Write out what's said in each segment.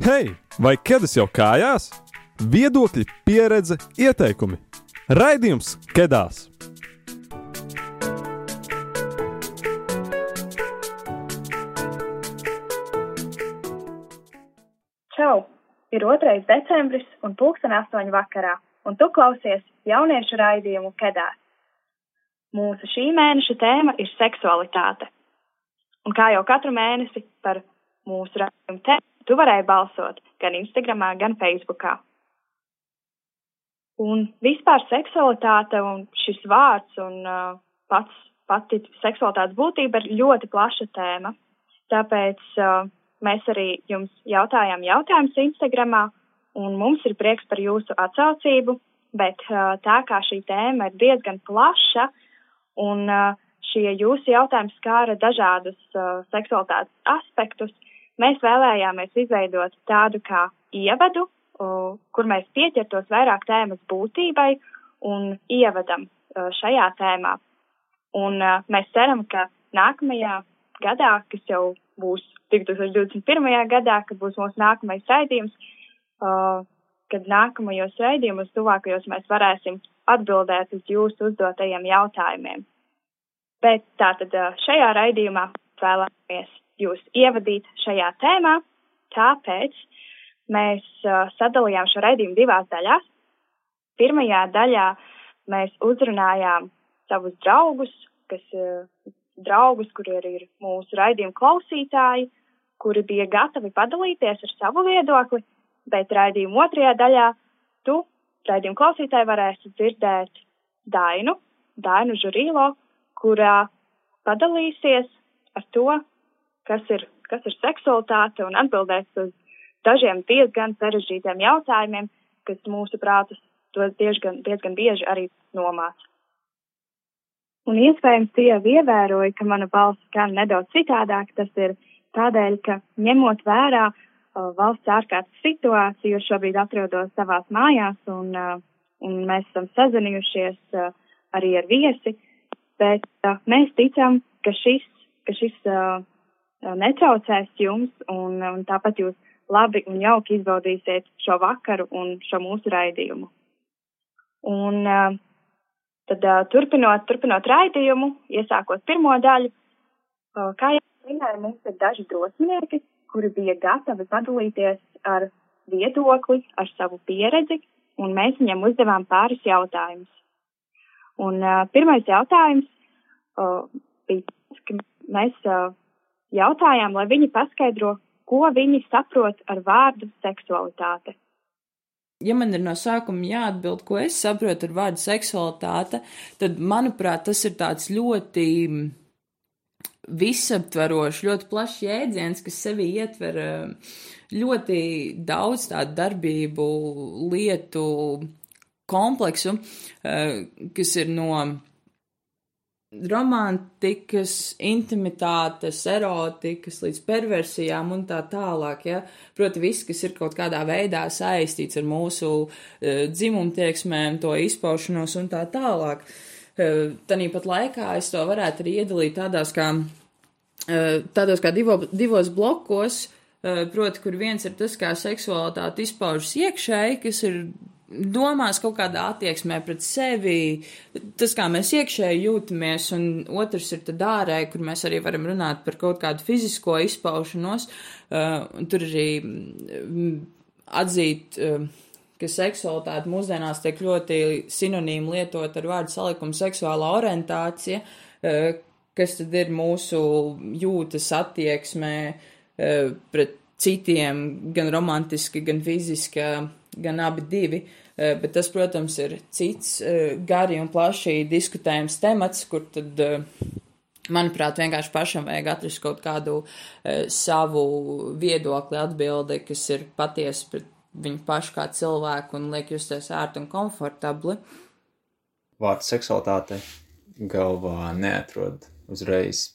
Hei, vai ķēdes jau kājās? Viedokļi, pieredze, ieteikumi. Raidījums Kedās! Čau! Ir 2. decembris un pulksten 8 vakarā, un tu klausies jauniešu raidījumu Kedās. Mūsu šī mēneša tēma ir seksualitāte. Un kā jau katru mēnesi par mūsu raidījumu tēmu, tu varēji balsot gan Instagramā, gan Facebookā. Un vispār seksualitāte un šis vārds un uh, pats pati seksualitātes būtība ir ļoti plaša tēma. Tāpēc uh, mēs arī jums jautājām jautājumus Instagramā, un mums ir prieks par jūsu atsaucību, bet uh, tā kā šī tēma ir diezgan plaša, un uh, šie jūsu jautājumi skāra dažādus uh, seksualitātes aspektus, mēs vēlējāmies izveidot tādu kā ievadu, kur mēs pieķertos vairāk tēmas būtībai un ievadam šajā tēmā. Un mēs ceram, ka nākamajā gadā, kas jau būs 2021. gadā, kad būs mūsu nākamais raidījums, kad nākamajos raidījumos, tuvākajos mēs varēsim atbildēt uz jūsu uzdotajiem jautājumiem. Bet tātad šajā raidījumā vēlamies jūs ievadīt šajā tēmā, tāpēc mēs uh, sadalījām šo raidījumu divās daļās. Pirmajā daļā mēs uzrunājām savus draugus, kas uh, draugus, kuri arī ir mūsu raidījuma klausītāji, kuri bija gatavi padalīties ar savu viedokli, bet raidījuma otrajā daļā tu, raidījuma klausītāji, varēsi dzirdēt Dainu, Dainu Žurīlo, kurā padalīsies ar to, kas ir, kas ir seksualitāte un atbildēs uz dažiem diezgan sarežģītiem jautājumiem, kas mūsu prātus to diezgan, diezgan bieži arī nomāca. Un iespējams, tie jau ievēroja, ka mana balss skan nedaudz citādāk. Tas ir tādēļ, ka ņemot vērā uh, valsts ārkārtas situāciju, jo šobrīd atrodos savās mājās un, uh, un mēs esam sazinājušies uh, arī ar viesi, bet uh, mēs ticam, ka šis, ka šis uh, netraucēs jums un, un tāpat jūs labi un jauki izbaudīsiet šo vakaru un šo mūsu raidījumu. Un, Tad turpinot, turpinot raidījumu, iesākot pirmo daļu, kā jau minēju, mums ir daži drosminieki, kuri bija gatavi padalīties ar viedokli, ar savu pieredzi, un mēs viņiem uzdevām pāris jautājumus. Un uh, pirmais jautājums uh, bija ka mēs uh, jautājām, lai viņi paskaidro, ko viņi saprot ar vārdu seksualitāte. Ja man ir no sākuma jāatbild, ko es saprotu ar vārdu seksualitāte, tad, manuprāt, tas ir tāds ļoti visaptverošs, ļoti plašs jēdziens, kas sevi ietver eh, ļoti daudz tādu darbību, lietu kompleksu, eh, kas ir no romantikas, intimitātes, erotikas līdz perversijām un tā tālāk. Ja? Proti, viss, kas ir kaut kādā veidā saistīts ar mūsu uh, dzimumtieksmēm, to izpaušanos un tā tālāk. Uh, Tanīpat laikā es to varētu arī iedalīt tādās kā, uh, tādos kā divo, divos blokos, proti, kur viens ir tas, kā seksualitāte izpaužas iekšēji, kas ir domās kaut kādā attieksmē pret sevi, tas, kā mēs iekšēji jūtamies, un otrs ir tad ārēji, kur mēs arī varam runāt par kaut kādu fizisko izpaušanos, uh, un tur arī mm, atzīt, uh, ka seksualitāte mūsdienās tiek ļoti sinonīmi lietot ar vārdu salikumu seksuālā orientācija, uh, kas tad ir mūsu jūtas attieksmē uh, pret citiem, gan romantiski, gan fiziski, gan abi divi. Uh, bet tas, protams, ir cits eh, gari un plaši diskutējams temats, kur tad, eh, manuprāt, vienkārši pašam vajag atrast kaut kādu savu viedokli atbildi, kas ir patiesi pret viņu pašu kā cilvēku un liek justies ērti un komfortabli. Vārds seksualitāte galvā neatrod uzreiz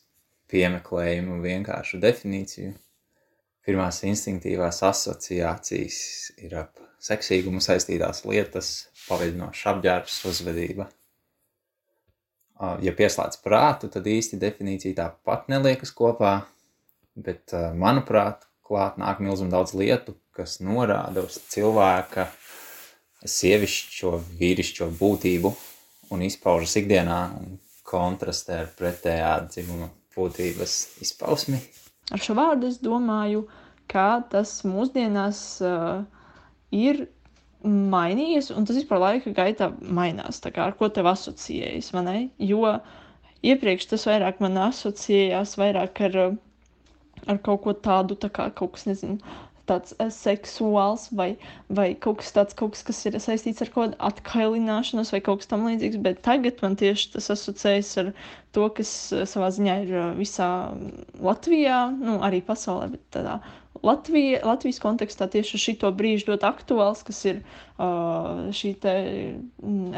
piemeklējumu vienkāršu definīciju. Pirmās instinktīvās asociācijas ir ap seksīgumu saistītās lietas, paveidinošs apģērbs, uzvedība. Ja pieslēdz prātu, tad īsti definīcija tāpat neliekas kopā, bet, manuprāt, klāt nāk milzum daudz lietu, kas norāda uz cilvēka sievišķo, vīrišķo būtību un izpaužas ikdienā un kontrastē ar pretējā dzimuma būtības izpausmi. Ar šo vārdu es domāju, ka tas mūsdienās uh, ir mainījies, un tas vispār laika gaitā mainās. Kā ar ko tev asociējas? Jo iepriekš tas vairāk man asociējās vairāk ar, ar kaut ko tādu, tā kā kaut kas, nezinu, tāds eh, seksuāls vai, vai kaut kas tāds, kaut kas, kas ir saistīts ar kaut kādu atkailināšanos vai kaut kas tam līdzīgs, bet tagad man tieši tas asociējas ar to, kas eh, savā ziņā ir eh, visā Latvijā, nu, arī pasaulē, bet tādā Latvija, Latvijas kontekstā tieši šito brīžu ļoti aktuāls, kas ir uh, šī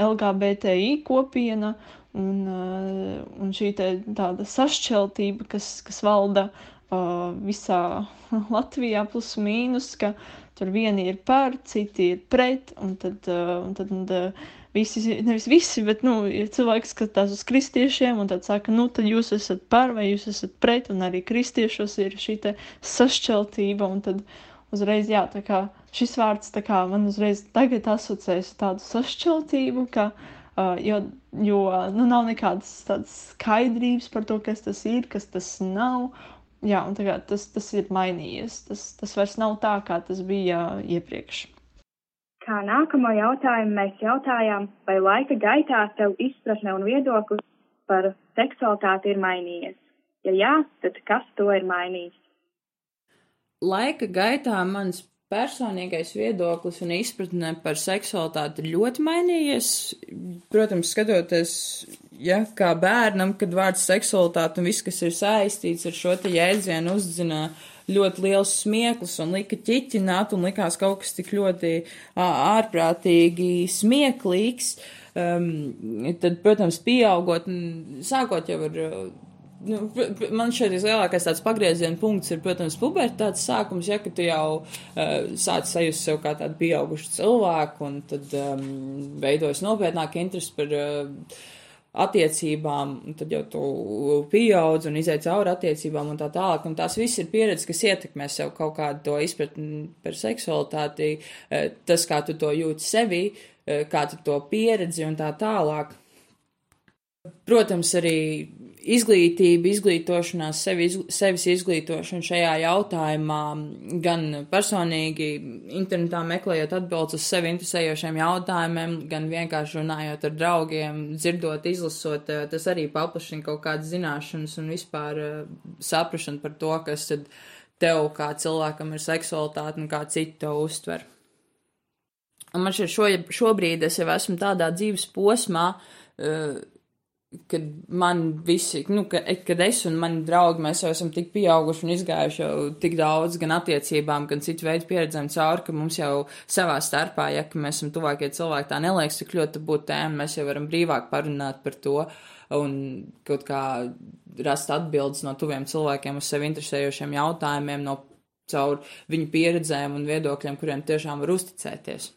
LGBTI kopiena un, uh, un šī tāda sašķeltība, kas, kas valda uh, visā Latvijā, plus mīnus, ka tur vieni ir par, citi ir pret, un tad, uh, un tad uh, visi, nevis visi, bet, nu, ir cilvēki skatās uz kristiešiem, un tad saka, nu, tad jūs esat par vai jūs esat pret, un arī kristiešos ir šī sašķeltība, un tad uzreiz, jā, tā kā šis vārds, tā kā man uzreiz tagad asociējas tādu sašķeltību, ka, uh, jo, jo, nu, nav nekādas tādas skaidrības par to, kas tas ir, kas tas nav, jā, un tagad tas, tas ir mainījies. Tas, tas vairs nav tā, kā tas bija iepriekš. Kā nākamo jautājumu mēs jautājām, vai laika gaitā tev izpratne un viedoklis par seksualitāti ir mainījies? Ja jā, tad kas to ir mainījis? Laika gaitā mans personīgais viedoklis un izpratne par seksualitāti ļoti mainījies. Protams, skatoties ja, kā bērnam, kad vārds seksualitāte un viss, kas ir saistīts ar šo te jēdzienu, uzzina ļoti liels smieklis un lika ķiķināt un likās kaut kas tik ļoti ārprātīgi smieklīgs. Um, tad, protams, pieaugot, sākot jau ar nu, man šeit vislielākais tāds pagrieziena punkts ir, protams, pubertātes sākums, ja, tu jau uh, sāc sajust sev kā tādu pieaugušu cilvēku, un tad um, veidojas nopietnāk interesi par uh, attiecībām, un tad jau tu pieaudz un izai cauri attiecībām un tā tālāk, un tās viss ir pieredze, kas ietekmē sev kaut kādu to izpratni par seksualitāti, eh, tas, kā tu to jūti sevi, eh, kā tu to pieredzi un tā tālāk. Protams, arī izglītība, izglītošanās, sevi, sevis izglītošana šajā jautājumā, gan personīgi internetā meklējot atbildes uz sevi interesējošiem jautājumiem, gan vienkārši runājot ar draugiem, dzirdot, izlasot, eh, tas arī paplašina kaut kādas zināšanas un vispār eh, saprašanu par to, kas tad tev kā cilvēkam ir seksualitāte un kā citi to uztver. Un man šeit šo, šobrīd es jau esmu tādā dzīves posmā, uh, kad man visi, nu, ka, kad es un mani draugi, mēs jau esam tik pieauguši un izgājuši jau tik daudz gan attiecībām, gan citu veidu pieredzēm cauri, ka mums jau savā starpā, ja mēs esam tuvākie cilvēki, tā neliekas tik ļoti būt tēma, mēs jau varam brīvāk parunāt par to un kaut kā rast atbildes no tuviem cilvēkiem uz sevi interesējošiem jautājumiem, no caur viņu pieredzēm un viedokļiem, kuriem tiešām var uzticēties.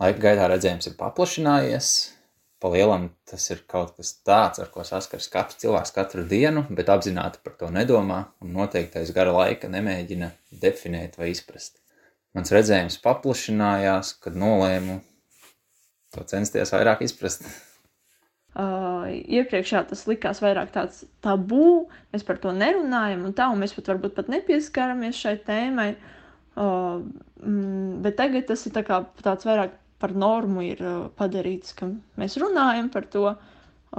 Laika gaitā redzējums ir paplašinājies, pa lielam tas ir kaut kas tāds, ar ko saskars katrs cilvēks katru dienu, bet apzināti par to nedomā un noteiktais gara laika nemēģina definēt vai izprast. Mans redzējums paplašinājās, kad nolēmu to censties vairāk izprast. Uh, iepriekš jā, tas likās vairāk tāds tabū, mēs par to nerunājam, un tā, un mēs pat varbūt pat nepieskaramies šai tēmai. Uh, mm, bet tagad tas ir tā kā tāds vairāk par normu ir uh, padarīts, ka mēs runājam par to uh,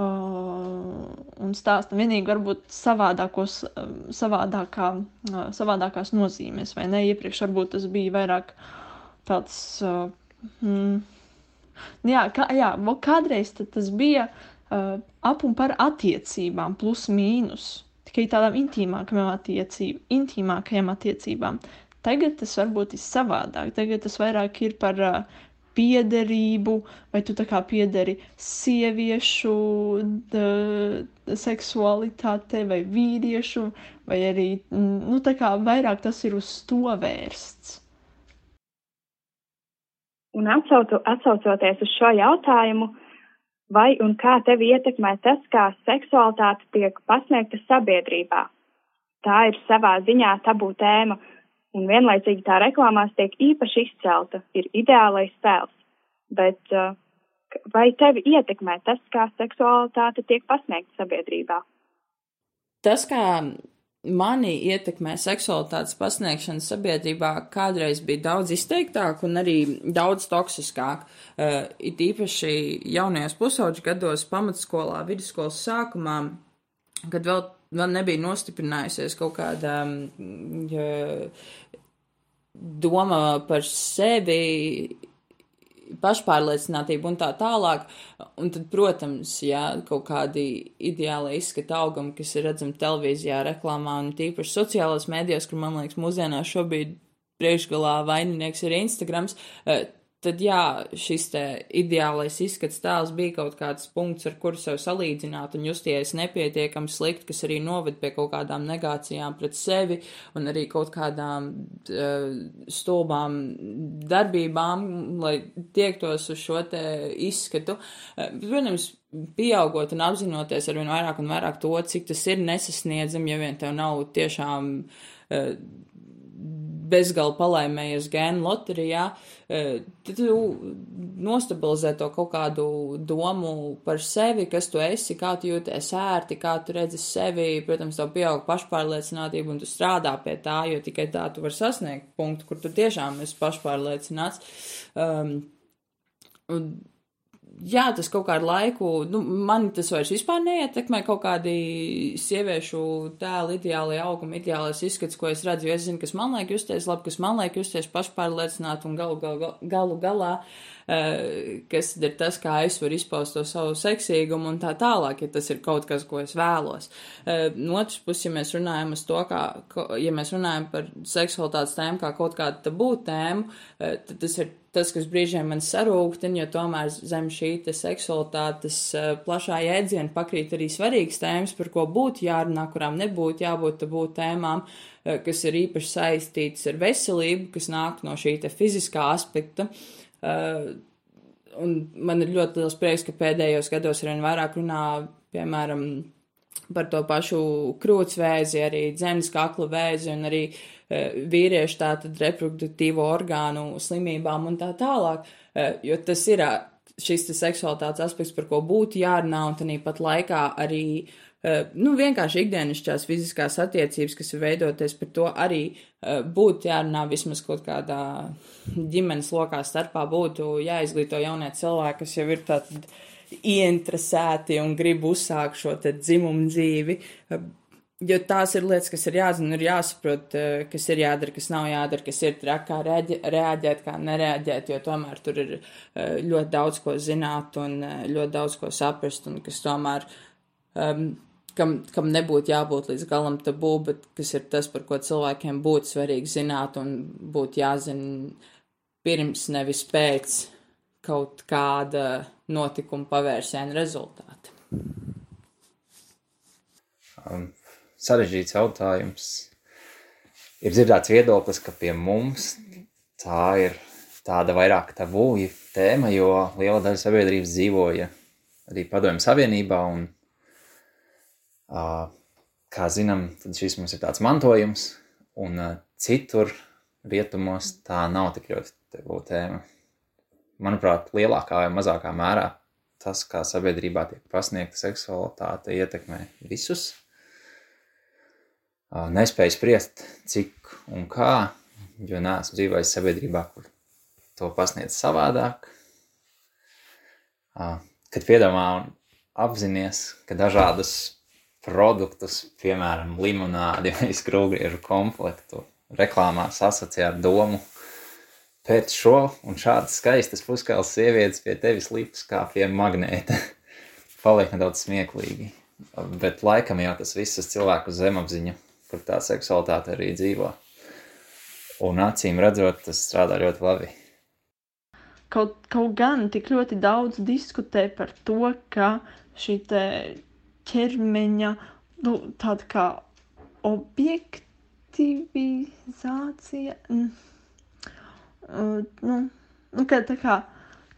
un stāstam vienīgi varbūt savādākos, uh, savādākā, savādākās nozīmēs, vai ne? Iepriekš varbūt tas bija vairāk tāds, mm, jā, kā, jā, kādreiz tas bija ap un par attiecībām, plus mīnus, tikai tādām intīmākajām, attiecīb, intīmākajām attiecībām. Tagad tas varbūt ir savādāk. Tagad tas vairāk ir par uh, piederību, vai tu kā piederi sieviešu da, seksualitāte vai vīriešu, vai arī, nu, kā vairāk tas ir uz to vērsts. Un atsautu, atsaucoties uz šo jautājumu, vai un kā tevi ietekmē tas, kā seksualitāte tiek pasniegta sabiedrībā? Tā ir savā ziņā tabū tēma, un vienlaicīgi tā reklāmās tiek īpaši izcelta, ir ideālais tēls. Bet uh, vai tevi ietekmē tas, kā seksualitāte tiek pasniegta sabiedrībā? Tas, kā mani ietekmē seksualitātes pasniegšana sabiedrībā, kādreiz bija daudz izteiktāk un arī daudz toksiskāk. Uh, it īpaši jaunajos pusauģu gados, pamatskolā, vidusskolas sākumā, kad vēl, vēl nebija nostiprinājusies kaut kāda um, doma par sevi pašpārliecinātība un tā tālāk. Un tad, protams, jā, kaut kādi ideāli izskata augumi, kas ir redzami televīzijā, reklāmā un tīpaši sociālās mēdījos, kur, man liekas, mūsdienās šobrīd priekšgalā vaininieks ir Instagrams. Eh, tad jā, šis te ideālais izskats tēls bija kaut kāds punkts, ar kuru sev salīdzināt un justies nepietiekami slikti, kas arī noved pie kaut kādām negācijām pret sevi un arī kaut kādām uh, stulbām darbībām, lai tiektos uz šo te izskatu. Uh, protams, pieaugot un apzinoties ar vien vairāk un vairāk to, cik tas ir nesasniedzami, ja vien tev nav tiešām uh, bezgalīgi palaimējies gēnu loterijā, tad tu nostabilizē to kaut kādu domu par sevi, kas tu esi, kā tu jūties ērti, kā tu redzi sevi. Protams, tev pieaug pašpārliecinātība un tu strādā pie tā, jo tikai tā tu vari sasniegt punktu, kur tu tiešām esi pašpārliecināts. Um, un jā, tas kaut kādu laiku, nu, man tas vairs vispār neietekmē kaut kādi sieviešu tēli, ideālai augumi, ideālais izskats, ko es redzu, jo es zinu, kas man liek justies labi, kas man liek justies pašpārliecināt un galu, galu, galu galā, uh, kas ir tas, kā es varu izpaust to savu seksīgumu un tā tālāk, ja tas ir kaut kas, ko es vēlos. Uh, no otras puses, ja mēs runājam uz to, kā, ja mēs runājam par seksualitātes tēmu kā kaut kādu tabū tēmu, uh, tad tas ir tas, kas brīžiem man sarūktina, jo tomēr zem šī seksualitātes uh, plašā jēdziena pakrīt arī svarīgas tēmas, par ko būtu jārunā, kurām nebūtu jābūt būt tēmām, uh, kas ir īpaši saistītas ar veselību, kas nāk no šī fiziskā aspekta. Uh, un man ir ļoti liels prieks, ka pēdējos gados arvien vairāk runā, piemēram, par to pašu krūtsvēzi, arī dzemdas kakla vēzi un arī uh, Eh, vīriešu tātad reproduktīvo orgānu slimībām un tā tālāk, eh, jo tas ir šis seksualitātes aspekts, par ko būtu jārunā, un tā pat laikā arī nu, vienkārši ikdienišķās fiziskās attiecības, kas ir veidoties par to, arī būtu jārunā vismaz kaut kādā ģimenes lokā starpā, būtu jāizglīto jaunie cilvēki, kas jau ir tātad ieinteresēti un grib uzsākt šo dzimumu dzīvi, Jo tās ir lietas, kas ir jāzina, ir jāsaprot, eh, kas ir jādara, kas nav jādara, kas ir trakā, kā reaģē, reaģēt, kā nereaģēt, jo tomēr tur ir eh, ļoti daudz ko zināt un eh, ļoti daudz ko saprast, un kas tomēr, um, kam, kam nebūtu jābūt līdz galam tabū, bet kas ir tas, par ko cilvēkiem būtu svarīgi zināt un būtu jāzina pirms, nevis pēc kaut kāda notikuma pavērsiena rezultāta. Um sarežģīts jautājums. Ir dzirdēts viedoklis, ka pie mums tā ir tāda vairāk tabū tēma, jo liela daļa sabiedrības dzīvoja arī padomju savienībā un, uh, kā zinām, šis mums ir tāds mantojums, un uh, citur rietumos tā nav tik ļoti tabū tēma. Manuprāt, lielākā vai mazākā mērā tas, kā sabiedrībā tiek pasniegta seksualitāte, ietekmē visus nespēju spriest, cik un kā, jo neesmu dzīvojis sabiedrībā, kur to pasniedz savādāk. Kad piedomā un apzinies, ka dažādus produktus, piemēram, limonādi vai skrūvgriežu komplektu, reklāmās asociē ar domu, pēc šo un šādas skaistas puskāles sievietes pie tevis lipas kā pie magnēta, paliek nedaudz smieklīgi. Bet laikam jau tas viss cilvēku zemapziņa kur tā seksualitāte arī dzīvo. Un acīm redzot, tas strādā ļoti labi. Kaut, kaut gan tik ļoti daudz diskutē par to, ka šī ķermeņa nu, tāda kā objektivizācija, mm, uh, nu, nu, ka tā kā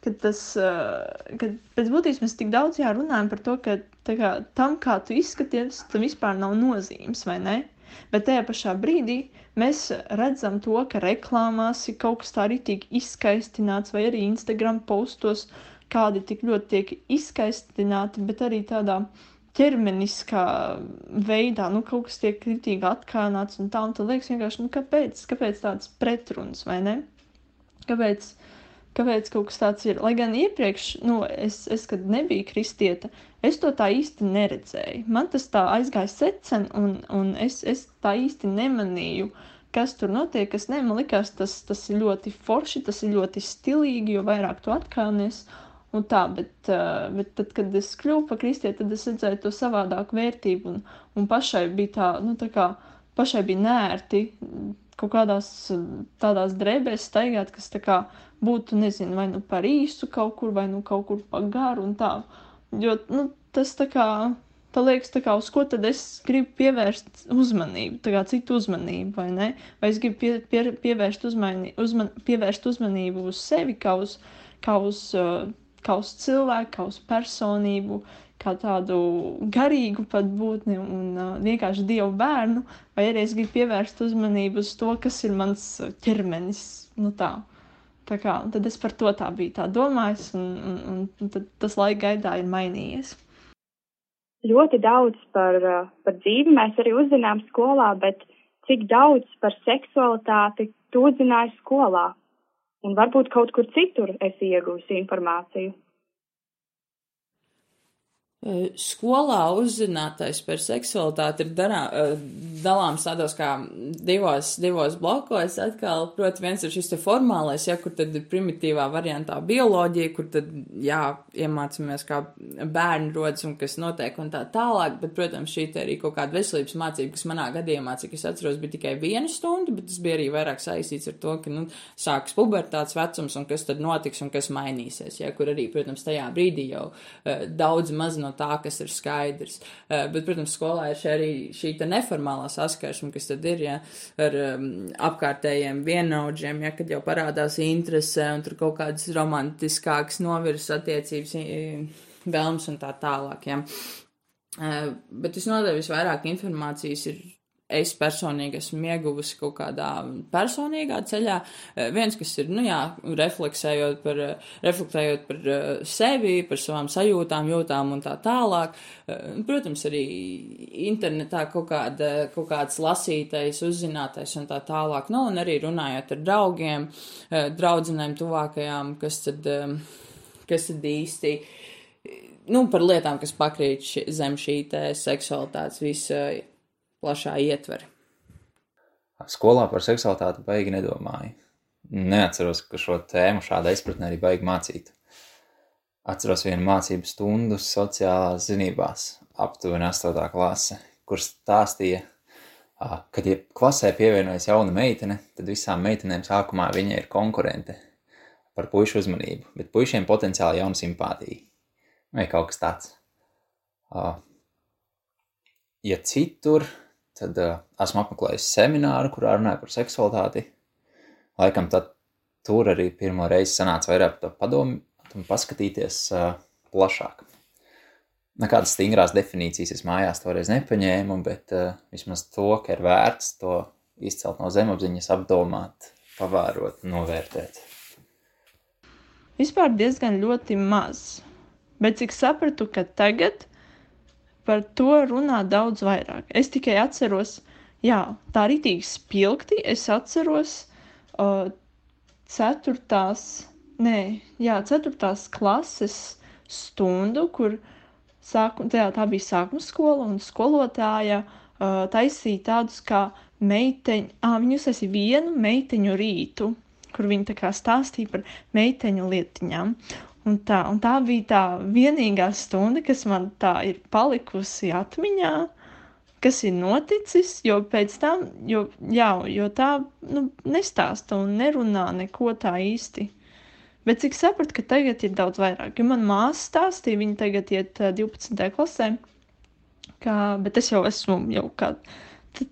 kad tas, kad pēc būtības mēs tik daudz jā runājam par to, ka kā, tam, kā tu izskaties, tam vispār nav nozīmes, vai ne? Bet tajā pašā brīdī mēs redzam to, ka reklāmās ir kaut kas tā ritīgi izskaistināts, vai arī Instagram postos kādi tik ļoti tiek izskaistināti, bet arī tādā ķermeniskā veidā, nu, kaut kas tiek kritīgi atkānāts un tā, un tad liekas vienkārši, nu, kāpēc, kāpēc tāds pretruns, vai ne? Kāpēc, kāpēc kaut kas tāds ir? Lai gan iepriekš, nu, es, es kad nebiju kristieta, es to tā īsti neredzēju. Man tas tā aizgāja secen, un, un es, es tā īsti nemanīju, kas tur notiek, kas ne, man likās, tas, tas ir ļoti forši, tas ir ļoti stilīgi, jo vairāk tu atkānies, un tā, bet, uh, bet tad, kad es kļuvu par kristieti, tad es redzēju to savādāku vērtību, un, un pašai bija tā, nu, tā kā, pašai bija nērti kaut kādās tādās drēbēs staigāt, kas tā kā būtu, nezinu, vai nu par īsu kaut kur, vai nu kaut kur pa garu un tā. Jo, nu, tas tā kā, tā liekas tā kā, uz ko tad es gribu pievērst uzmanību, tā kā citu uzmanību, vai ne? Vai es gribu pie, pie, pievērst, uzmani, uzman, pievērst uzmanību uz sevi, kā uz, kā uz kā uz cilvēku, kā uz personību, kā tādu garīgu pat būtni un uh, vienkārši dievu bērnu, vai arī es gribu pievērst uzmanību uz to, kas ir mans ķermenis. Nu tā. Tā kā, tad es par to tā biju tā domājis, un, un, un tas laika gaidā ir mainījies. Ļoti daudz par, par dzīvi mēs arī uzzinām skolā, bet cik daudz par seksualitāti tu uzzināji skolā? un varbūt kaut kur citur esi iegūsi informāciju. Skolā uzzinātais par seksualitāti ir darā, dalāms tādos kā divos, divos blokos. Atkal, protams, viens ir šis te formālais, ja, kur tad ir primitīvā variantā bioloģija, kur tad, jā, iemācāmies, kā bērni rodas un kas notiek un tā tālāk, bet, protams, šī te arī kaut kāda veselības mācība, kas manā gadījumā, cik es atceros, bija tikai viena stunda, bet tas bija arī vairāk saistīts ar to, ka, nu, sāks pubertāts vecums un kas tad notiks un kas mainīsies, ja, kur arī, protams, tajā brīdī jau uh, daudz maz no tā, kas ir skaidrs. Uh, bet, protams, skolā ir arī šī neformālā saskarsme, kas tad ir, ja, ar um, apkārtējiem vienaudžiem, ja, kad jau parādās interese un tur kaut kādas romantiskākas novirs attiecības, vēlmes un tā tālāk, ja. Uh, bet es nodevu visvairāk informācijas ir es personīgi esmu ieguvusi kaut kādā personīgā ceļā. Eh, viens, kas ir, nu jā, refleksējot par, eh, reflektējot par eh, sevi, par savām sajūtām, jūtām un tā tālāk. Protams, arī internetā kaut, kāda, kaut kāds lasītais, uzzinātais un tā tālāk. Nu, un arī runājot ar draugiem, draudzenēm tuvākajām, kas tad, kas tad īsti nu, par lietām, kas pakrīt ši, zem šī seksualitātes visa plašā ietvera. Skolā par seksualitāti baigi nedomāju. Neatceros, ka šo tēmu šādā izpratnē arī baigi mācīt. Atceros vienu mācību stundu sociālās zinībās, aptuveni 8. klase, kur stāstīja, kad ja klasē pievienojas jauna meitene, tad visām meitenēm sākumā viņa ir konkurente par puišu uzmanību, bet puišiem potenciāli jauna simpātija. Vai kaut kas tāds. Ja citur Tad uh, esmu apmeklējis semināru, kurā runāju par seksualitāti. Laikam tad tur arī pirmo reizi sanāca vairāk par to padomāt un paskatīties uh, plašāk. Nekādas stingrās definīcijas es mājās toreiz nepaņēmu, bet uh, vismaz to, ka ir vērts to izcelt no zemapziņas, apdomāt, pavērot, novērtēt. Vispār diezgan ļoti maz. Bet cik sapratu, ka tagad par to runā daudz vairāk. Es tikai atceros, jā, tā ritīgi spilgti, es atceros uh, ceturtās, nē, jā, ceturtās klases stundu, kur sāku, tajā, tā bija sākuma skola un skolotāja uh, taisīja tādus kā meiteņu, ah, viņi uztaisīja vienu meiteņu rītu, kur viņi tā kā stāstīja par meiteņu lietiņām. Un tā, un tā bija tā vienīgā stunda, kas man tā ir palikusi atmiņā, kas ir noticis, jo pēc tam, jo, jā, jo tā nu, nestāsta un nerunā neko tā īsti. Bet cik sapratu, ka tagad ir daudz vairāk, jo man māsa stāstīja, viņa tagad iet 12. klasē, kā, bet es jau esmu jau kā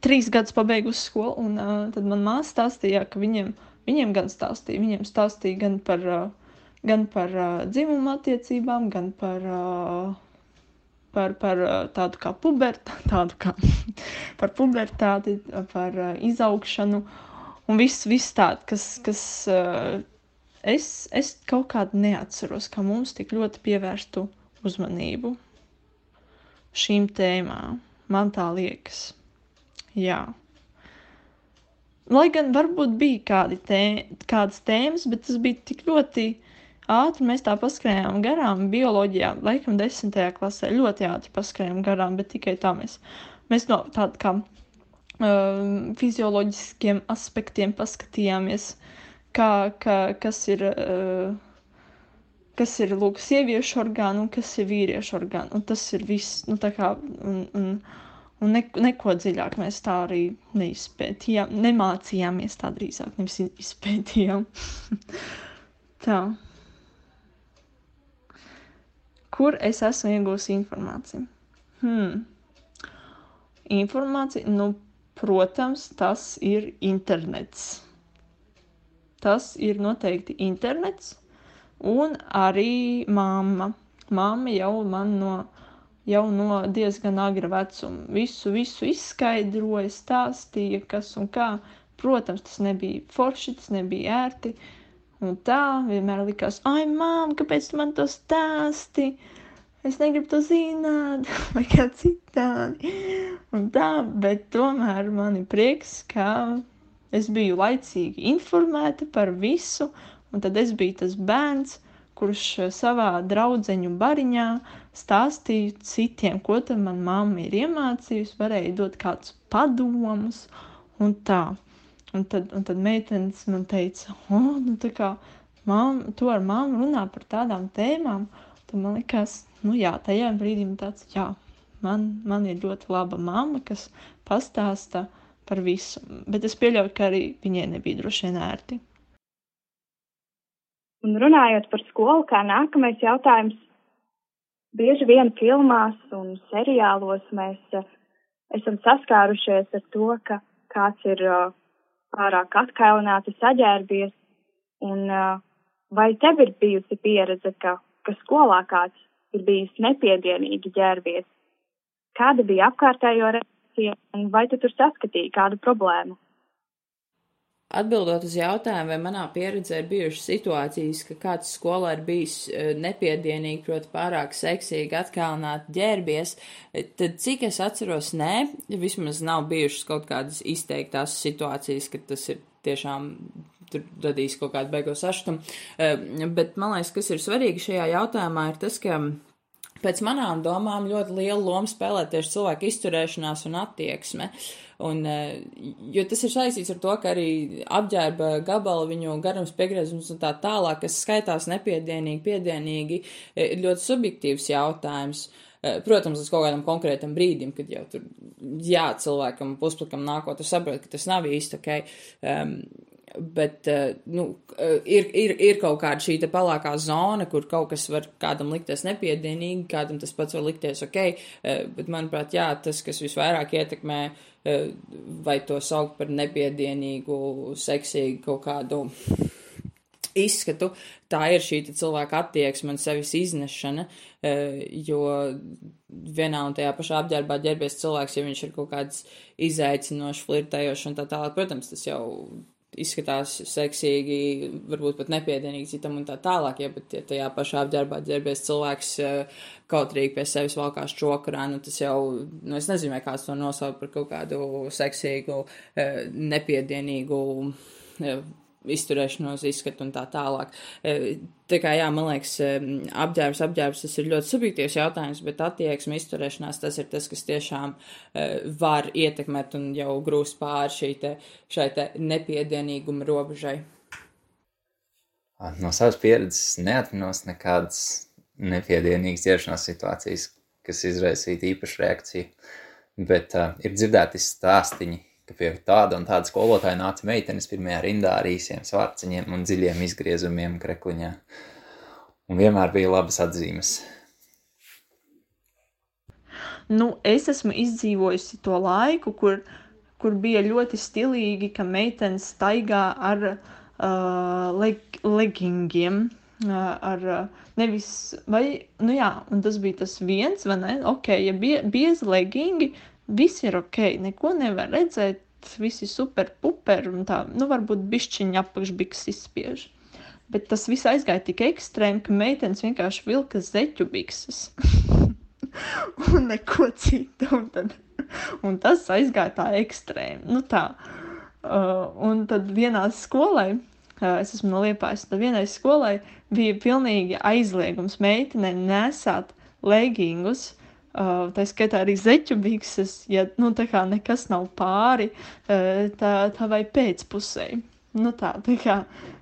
trīs gadus pabeigusi skolu, un uh, tad man māsa stāstīja, ka viņiem, viņiem gan stāstīja, viņiem stāstīja gan par uh, gan par uh, dzimumu attiecībām, gan par, uh, par, par tādu kā pubertāti, tādu kā par pubertāti, par izaugšanu un viss, viss tāds, kas, kas es, es kaut kādā neatceros, ka mums tik ļoti pievērstu uzmanību šīm tēmām. Man tā liekas. Jā. Lai gan varbūt bija kādi tē, kādas tēmas, bet tas bija tik ļoti ātri. Mēs tā paskrējām garām bioloģijā, laikam, desmitajā klasē. Ļoti ātri paskrējām garām, bet tikai tā mēs, mēs no tāda kā uh, fizioloģiskiem aspektiem paskatījāmies, kā, kā, kas ir. Uh, kas ir lūk, sieviešu orgāni un kas ir vīriešu orgāni. Un tas ir viss, nu, kā, un, un, Un ne, neko dziļāk mēs tā arī neizpētījām, nemācījāmies tā drīzāk, nevis izpētījām. tā. Kur es esmu iegūsi informāciju? Hmm. Informācija, nu, protams, tas ir internets. Tas ir noteikti internets un arī mamma. Mamma jau man no jau no diezgan agra vecuma. Visu, visu izskaidroja, stāstīja, kas un kā. Protams, tas nebija forši, tas nebija ērti. Un tā vienmēr likās, ai, mām, kāpēc tu man to stāsti? Es negribu to zināt, vai kā citādi. Un tā, bet tomēr man ir prieks, ka es biju laicīgi informēta par visu, un tad es biju tas bērns, kurš savā draudzeņu bariņā stāstīju citiem, ko tad man mamma ir iemācījusi, varēja dot kādus padomus un tā. Un tad, un tad meitenes man teica, oh, nu kā mam, tu ar mammu runā par tādām tēmām, tad man likās, nu jā, tajā brīdī man tāds, jā, man, man ir ļoti laba mamma, kas pastāsta par visu, bet es pieļauju, ka arī viņai nebija droši vien ērti. Un runājot par skolu, kā nākamais jautājums, bieži vien filmās un seriālos mēs uh, esam saskārušies ar to, ka kāds ir uh, pārāk atkailināti saģērbies, un uh, vai tev ir bijusi pieredze, ka, ka skolā kāds ir bijis nepiedienīgi ģērbies? Kāda bija apkārtējo reakcija, un vai tu tur saskatīji kādu problēmu? Atbildot uz jautājumu, vai manā pieredzē ir bijušas situācijas, ka kāds skolā ir bijis eh, nepiedienīgi, proti pārāk seksīgi atkalnāt ģērbies, tad cik es atceros, nē, vismaz nav bijušas kaut kādas izteiktās situācijas, ka tas ir tiešām tur radīs kaut kādu beigu sašutumu. Eh, bet man liekas, kas ir svarīgi šajā jautājumā, ir tas, ka Pēc manām domām ļoti lielu lomu spēlē tieši cilvēku izturēšanās un attieksme. Un, eh, jo tas ir saistīts ar to, ka arī apģērba gabala, viņu garums, piegriezums un tā tālāk, kas skaitās nepiedienīgi, piedienīgi, ir ļoti subjektīvs jautājums. Eh, protams, līdz kaut kādam konkrētam brīdim, kad jau tur, jā, cilvēkam pusplikam nākot, tu saproti, ka tas nav īsti ok. Um, Bet uh, nu, uh, ir, ir, ir kaut kāda šī pelēkā zona, kur kaut kas var kādam likties nepiedienīgi, kādam tas pats var likties ok. Uh, bet, manuprāt, jā, tas, kas visvairāk ietekmē, vai to saukt par nepiedienīgu, seksīgu kaut kādu izskatu, tā ir šī cilvēka attieksme un sevis iznešana, jo vienā un tajā pašā apģērbā ģērbies cilvēks, ja viņš ir kaut kāds izaicinošs, flirtējošs un tā tālāk. Protams, tas jau izskatās seksīgi, varbūt pat nepiedienīgi citam un tā tālāk, ja, bet ja tajā pašā apģērbā ģērbies cilvēks kautrīgi pie sevis valkās čokurā, nu tas jau, nu es nezinu, vai kāds to nosauc par kaut kādu seksīgu, eh, nepiedienīgu eh, izturēšanos, izskatu un tā tālāk. E, tā kā, jā, man liekas, e, apģērbs, apģērbs tas ir ļoti subjektīvs jautājums, bet attieksme, izturēšanās tas ir tas, kas tiešām e, var ietekmēt un jau grūst pāri šī te, šai te nepiedienīguma robežai. No savas pieredzes neatminos nekādas nepiedienīgas ķeršanās situācijas, kas izraisītu īpašu reakciju, bet uh, ir dzirdēti stāstiņi, ka pie tāda un tāda skolotāja nāca meitenes pirmajā rindā ar īsiem svārciņiem un dziļiem izgriezumiem krekliņā. Un vienmēr bija labas atzīmes. Nu, es esmu izdzīvojusi to laiku, kur, kur bija ļoti stilīgi, ka meitenes staigā ar uh, leg, leggingiem. ar nevis, vai, nu jā, un tas bija tas viens, vai ne, ok, ja bie, biezi legingi, viss ir ok, neko nevar redzēt, visi super puper un tā, nu varbūt bišķiņa apakšbiks izspiež. Bet tas viss aizgāja tik ekstrēmi, ka meitenes vienkārši vilka zeķu bikses. un neko citu. Un, tad, un tas aizgāja tā ekstrēmi. Nu tā. Uh, un tad vienā skolē, uh, es esmu no Liepājas, tad vienai skolai bija pilnīgi aizliegums meitenei nesāt legingus, tā skaitā arī zeķu bikses, ja nu, tā kā nekas nav pāri uh, tā, tā vai pēcpusē. Nu, tā, tā kā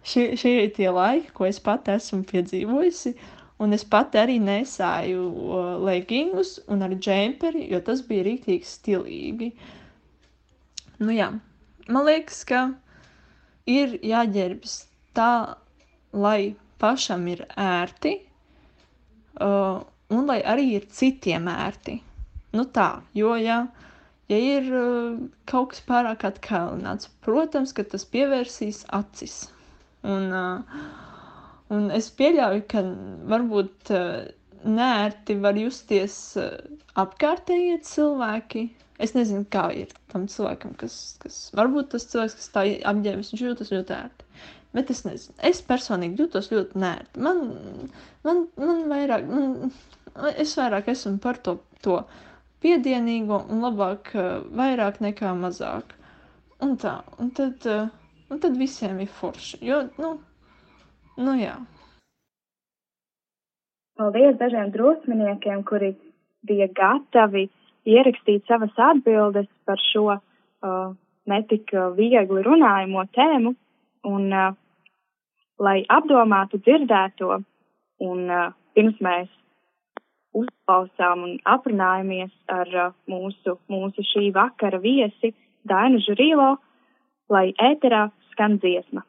šie, šie ir tie laiki, ko es pati esmu piedzīvojusi, un es pati arī nesāju uh, legingus un ar džemperi, jo tas bija rīktīgi stilīgi. Nu jā, man liekas, ka ir jāģērbjas tā, lai pašam ir ērti, uh, un lai arī ir citiem ērti. Nu tā, jo, ja, ja ir uh, kaut kas pārāk atkailināts, protams, ka tas pievērsīs acis. Un, uh, un es pieļauju, ka varbūt uh, nērti var justies apkārtējie cilvēki. Es nezinu, kā ir tam cilvēkam, kas, kas varbūt tas cilvēks, kas tā apģērbjas, viņš jūtas ļoti ērti. Bet es nezinu, es personīgi jūtos ļoti nērti. Man, man, man vairāk, man, es vairāk esmu par to, to piedienīgo un labāk vairāk nekā mazāk. Un tā, un tad, un tad visiem ir forši, jo, nu, nu jā. Paldies dažiem drosminiekiem, kuri bija gatavi ierakstīt savas atbildes par šo uh, netik viegli runājamo tēmu un uh, lai apdomātu dzirdēto un uh, pirms mēs uzklausām un aprunājamies ar uh, mūsu, mūsu šī vakara viesi Dainu Žurīlo, lai ēterā skan dziesma.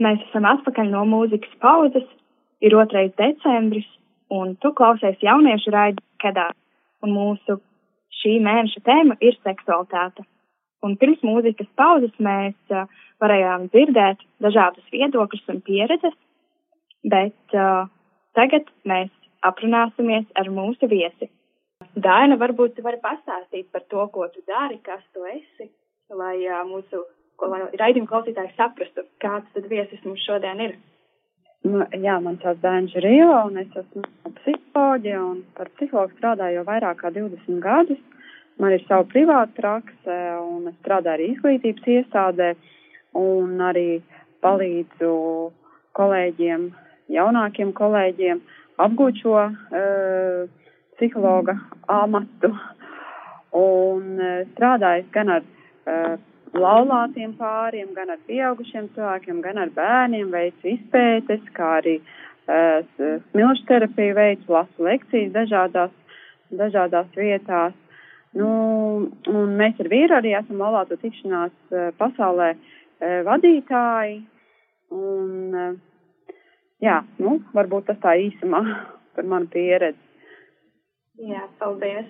Mēs esam atpakaļ no mūzikas pauzes, ir 2. decembris, un tu klausies jauniešu raidi kedā, un mūsu šī mēneša tēma ir seksualitāte. Un pirms mūzikas pauzes mēs uh, varējām dzirdēt dažādus viedokļus un pieredzes, bet uh, tagad mēs aprunāsimies ar mūsu viesi. Daina, varbūt tu vari pastāstīt par to, ko tu dari, kas tu esi, lai uh, mūsu ko lai raidījuma klausītājs saprastu, kāds tad viesis mums šodien ir. Nu, jā, man sauc Dēns Rīlo, un es esmu psiholoģija, un par psihologu strādāju jau vairāk kā 20 gadus. Man ir sava privāta prakse, un es strādāju arī izglītības iestādē, un arī palīdzu kolēģiem, jaunākiem kolēģiem apgūt šo uh, psihologa amatu. Un uh, strādājis gan ar uh, laulātiem pāriem, gan ar pieaugušiem cilvēkiem, gan ar bērniem, veicu izpētes, kā arī uh, smilšu terapiju veicu, lasu lekcijas dažādās, dažādās vietās. Nu, un mēs ar vīru arī esam laulāto tikšanās uh, pasaulē uh, vadītāji. Un, uh, jā, nu, varbūt tas tā īsumā. par manu pieredzi. Jā, paldies.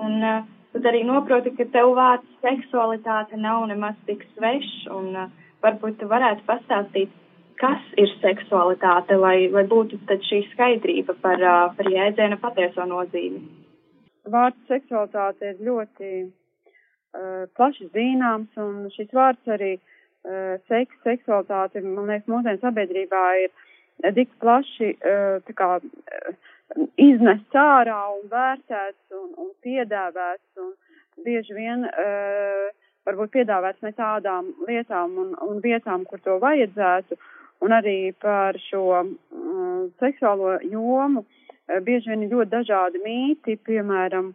Un uh, tad arī noproti, ka tev vārds seksualitāte nav nemaz tik svešs, un uh, varbūt tu varētu pastāstīt, kas ir seksualitāte, lai, lai būtu tad šī skaidrība par, uh, par jēdziena patieso nozīmi. Vārds seksualitāte ir ļoti uh, plaši zināms, un šis vārds arī uh, seks, seksualitāte, man liekas, mūsdienu sabiedrībā ir tik plaši uh, tā kā uh, iznests ārā un vērtēts un, un piedāvāts. Un bieži vien uh, varbūt piedāvāts ne tādām lietām un, un vietām, kur to vajadzētu, un arī par šo um, seksuālo jomu uh, bieži vien ir ļoti dažādi mīti, piemēram,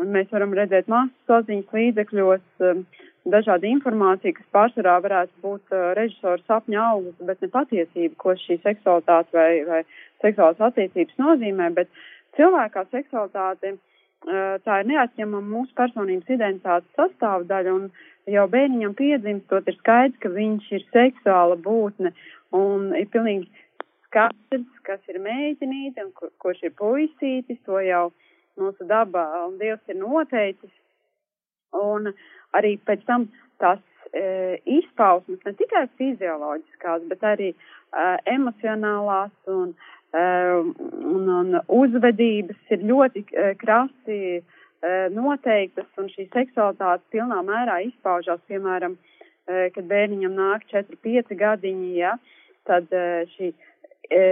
un mēs varam redzēt masu saziņas līdzekļos um, dažādu informāciju, kas pārsvarā varētu būt uh, režisora sapņa augsts, bet ne patiesība, ko šī seksualitāte vai, vai seksuālas attiecības nozīmē, bet cilvēkā seksualitāte uh, tā ir neatņemama mūsu personības identitātes sastāvdaļa un jau bērniņam piedzimstot ir skaidrs, ka viņš ir seksuāla būtne un ir pilnīgi skaidrs, kas ir meitenīte un kur, kurš ir puisītis, to jau mūsu dabā un Dievs ir noteicis. Un arī pēc tam tās e, izpausmes, ne tikai fizioloģiskās, bet arī e, emocionālās un, e, un, un uzvedības ir ļoti e, krasi e, noteiktas, un šī seksualitāte pilnā mērā izpaužās, piemēram, e, kad bērniņam nāk 4-5 gadiņi, ja, tad e, šī e,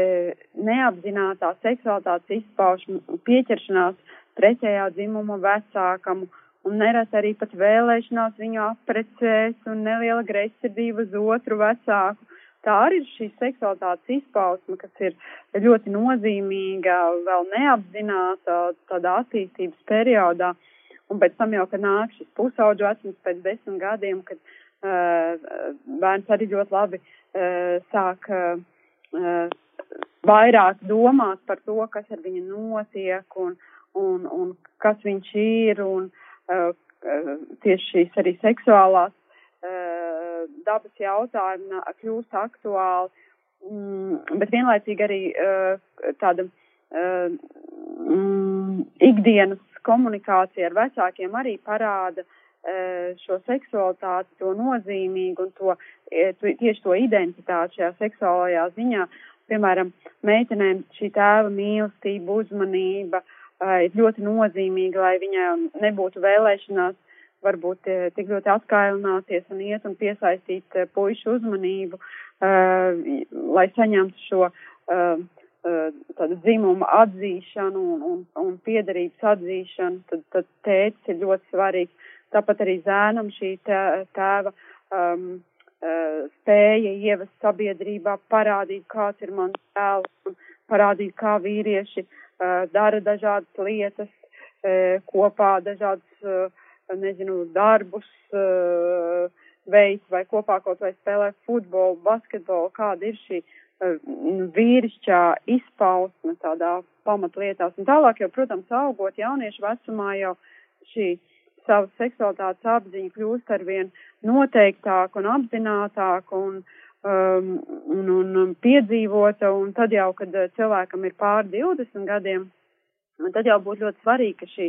neapzinātā seksualitātes izpaušana, pieķeršanās pretējā dzimuma vecākam, un nereti arī pat vēlēšanās viņu apprecēt un neliela greizsirdība uz otru vecāku. Tā arī ir šī seksualitātes izpausme, kas ir ļoti nozīmīga, vēl neapzināta tādā attīstības periodā. Un pēc tam jau, kad nāk šis pusauģu vecums pēc desmit gadiem, kad uh, bērns arī ļoti labi uh, sāk uh, vairāk domāt par to, kas ar viņu notiek un, un, un kas viņš ir. Un, tieši šīs arī seksuālās uh, dabas jautājumi kļūst aktuāli, mm, bet vienlaicīgi arī tāda mm, ikdienas komunikācija ar vecākiem arī parāda šo seksualitāti, to nozīmīgu un to, tieši to identitāti šajā seksuālajā ziņā. Piemēram, meitenēm šī tēva mīlestība, uzmanība, uh, ir ļoti nozīmīga, lai viņai nebūtu vēlēšanās varbūt tik ļoti atkailināties un iet un piesaistīt puišu uzmanību, lai saņemtu šo tādu dzimumu atzīšanu un, un, un piedarības atzīšanu, tad, tad tētis ir ļoti svarīgs. Tāpat arī zēnam šī tēva um, spēja ievest sabiedrībā, parādīt, kāds ir mans tēls parādīt, kā vīrieši uh, dara dažādas lietas kopā, dažādas, nezinu, darbus veids vai kopā kaut vai spēlē futbolu, basketbolu, kāda ir šī vīrišķā izpausme tādā pamatlietās. Un tālāk jau, protams, augot jauniešu vecumā jau šī savas seksualitātes apziņa kļūst arvien noteiktāka un apzinātāka un uh, um, un, un piedzīvota, un tad jau, kad uh, cilvēkam ir pār 20 gadiem, tad jau būtu ļoti svarīgi, ka šī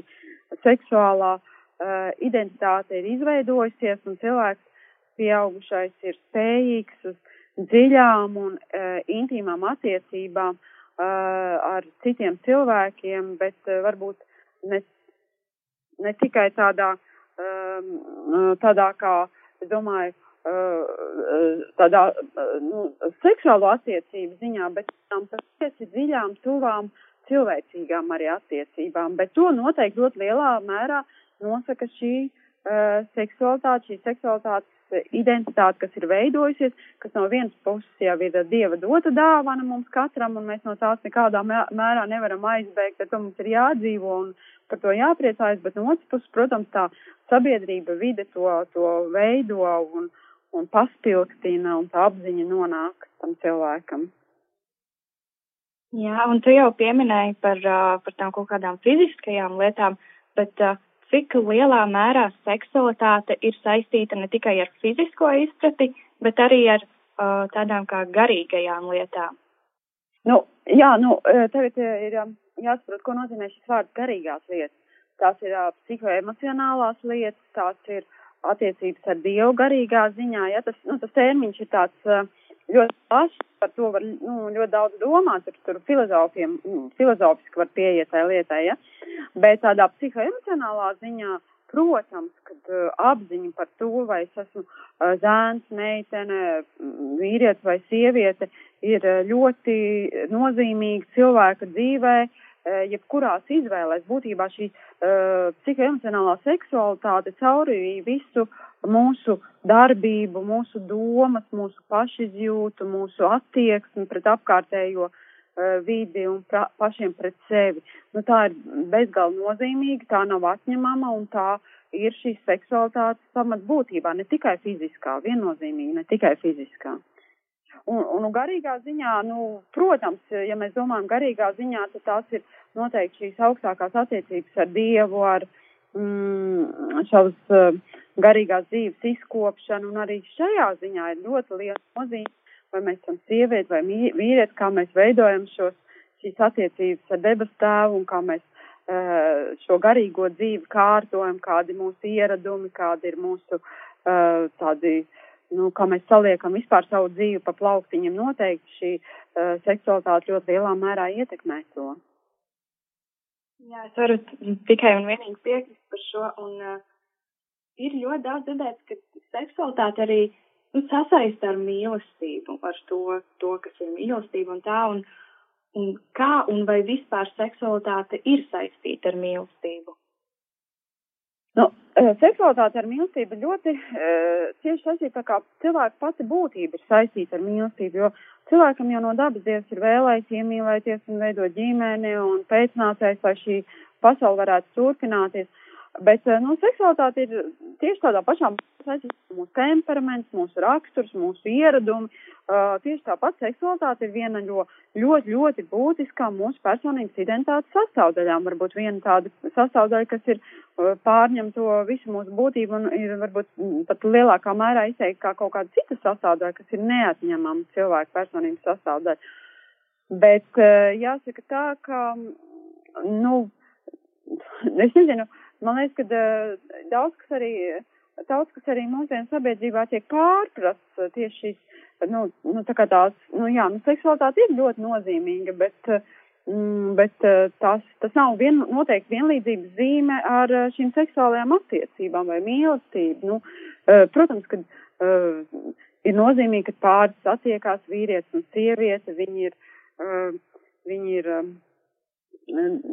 seksuālā uh, identitāte ir izveidojusies, un cilvēks pieaugušais ir spējīgs uz dziļām un uh, intīmām attiecībām uh, ar citiem cilvēkiem, bet uh, varbūt ne, ne tikai tādā, um, uh, tādā kā, es domāju, tādā nu, seksuālo attiecību ziņā, bet tām patiesi dziļām, tuvām, cilvēcīgām arī attiecībām. Bet to noteikti ļoti lielā mērā nosaka šī uh, seksualitāte, šī seksualitātes identitāte, kas ir veidojusies, kas no vienas puses jau ir dieva dota dāvana mums katram, un mēs no tās nekādā mērā nevaram aizbēgt, ar to mums ir jādzīvo un par to jāpriecājas, bet no otras puses, protams, tā sabiedrība vide to, to veido un, uh, un paspilgtina, un tā apziņa nonāk tam cilvēkam. Jā, un tu jau pieminēji par, par tām kaut kādām fiziskajām lietām, bet cik lielā mērā seksualitāte ir saistīta ne tikai ar fizisko izprati, bet arī ar tādām kā garīgajām lietām? Nu, jā, nu, tagad ir jāsaprot, ko nozīmē šis vārds garīgās lietas. Tās ir uh, psihoemocionālās lietas, tās ir attiecības ar Dievu garīgā ziņā. Ja? Tas, nu, tas termiņš ir tāds uh, ļoti plašs, par to var nu, ļoti daudz domāt, tur, tur filozofiem, nu, filozofiski var pieiet tai lietai, ja? bet tādā psihoemocionālā ziņā, protams, kad uh, apziņa par to, vai es esmu uh, zēns, meitene, vīrietis vai sieviete, ir uh, ļoti nozīmīga cilvēka dzīvē, uh, jebkurās izvēlēs. Būtībā šī uh, psihoemocionālā seksualitāte cauri visu mūsu darbību, mūsu domas, mūsu pašizjūtu, mūsu attieksmi pret apkārtējo uh, vidi un pra, pašiem pret sevi. Nu, tā ir bezgalīgi nozīmīga, tā nav atņemama un tā ir šīs seksualitātes pamatbūtībā, ne tikai fiziskā, viennozīmīgi, ne tikai fiziskā. Un, un garīgā ziņā, nu, protams, ja mēs domājam garīgā ziņā, tad tās ir noteikti šīs augstākās attiecības ar Dievu, ar mm, šavas uh, garīgās dzīves izkopšanu, un arī šajā ziņā ir ļoti liela nozīme, vai mēs esam sievieti vai vīrieti, kā mēs veidojam šos, šīs attiecības ar debesu tēvu un kā mēs uh, šo garīgo dzīvi kārtojam, kādi mūsu ieradumi, kādi ir mūsu uh, tādi, nu, kā mēs saliekam vispār savu dzīvi pa plauktiņiem, noteikti šī uh, seksualitāte ļoti lielā mērā ietekmē to. Jā, es varu tikai un vienīgi piekrist par šo, un uh, ir ļoti daudz dzirdēts, ka seksualitāte arī nu, sasaista ar mīlestību, ar to, to, kas ir mīlestība un tā, un, un kā un vai vispār seksualitāte ir saistīta ar mīlestību. Nu, seksualitāte ar mīlestību ļoti uh, cieši saistīta, kā cilvēka pati būtība ir saistīta ar mīlestību, jo cilvēkam jau no dabas dievs ir vēlējis iemīlēties un veidot ģimeni un pēcnācējs, lai šī pasaule varētu turpināties. Bet eh, nu, seksualitāte ir tieši tādā pašā saistīta mūsu temperaments, mūsu raksturs, mūsu ieradumi. Uh, tieši tāpat seksualitāte ir viena no ļoti, ļoti būtiskā mūsu personības identitātes sastāvdaļām. Varbūt viena tāda sastāvdaļa, kas ir uh, pārņem to visu mūsu būtību un ir varbūt mm, pat lielākā mērā izteikti kā kaut kāda cita sastāvdaļa, kas ir neatņemama cilvēka personības sastāvdaļa. Bet uh, jāsaka tā, ka, nu, es nezinu, uh, Man liekas, ka uh, daudz kas arī, daudz kas arī mūsdienu sabiedrībā tiek pārprasts uh, tieši šīs, nu, nu tā kā tās, nu jā, nu seksualitāte ir ļoti nozīmīga, bet, mm, bet tās, tas nav vien, noteikti vienlīdzības zīme ar šīm seksuālajām attiecībām vai mīlestību. Nu, protams, ka ir nozīmīgi, ka pāris attiekās vīrietis un sieviete, viņi ir, viņi ir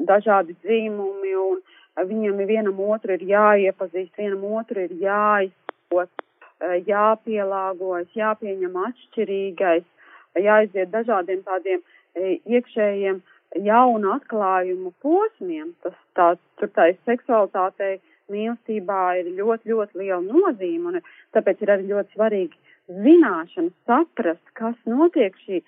dažādi dzīmumi un viņam vienam otru ir jāiepazīst, vienam otru ir jāizsot, eh, jāpielāgojas, jāpieņem atšķirīgais, jāiziet dažādiem tādiem eh, iekšējiem jaunu atklājumu posmiem. Tas tā, tur tā seksualitātei mīlestībā ir ļoti, ļoti liela nozīme, un tāpēc ir arī ļoti svarīgi zināšana, saprast, kas notiek šī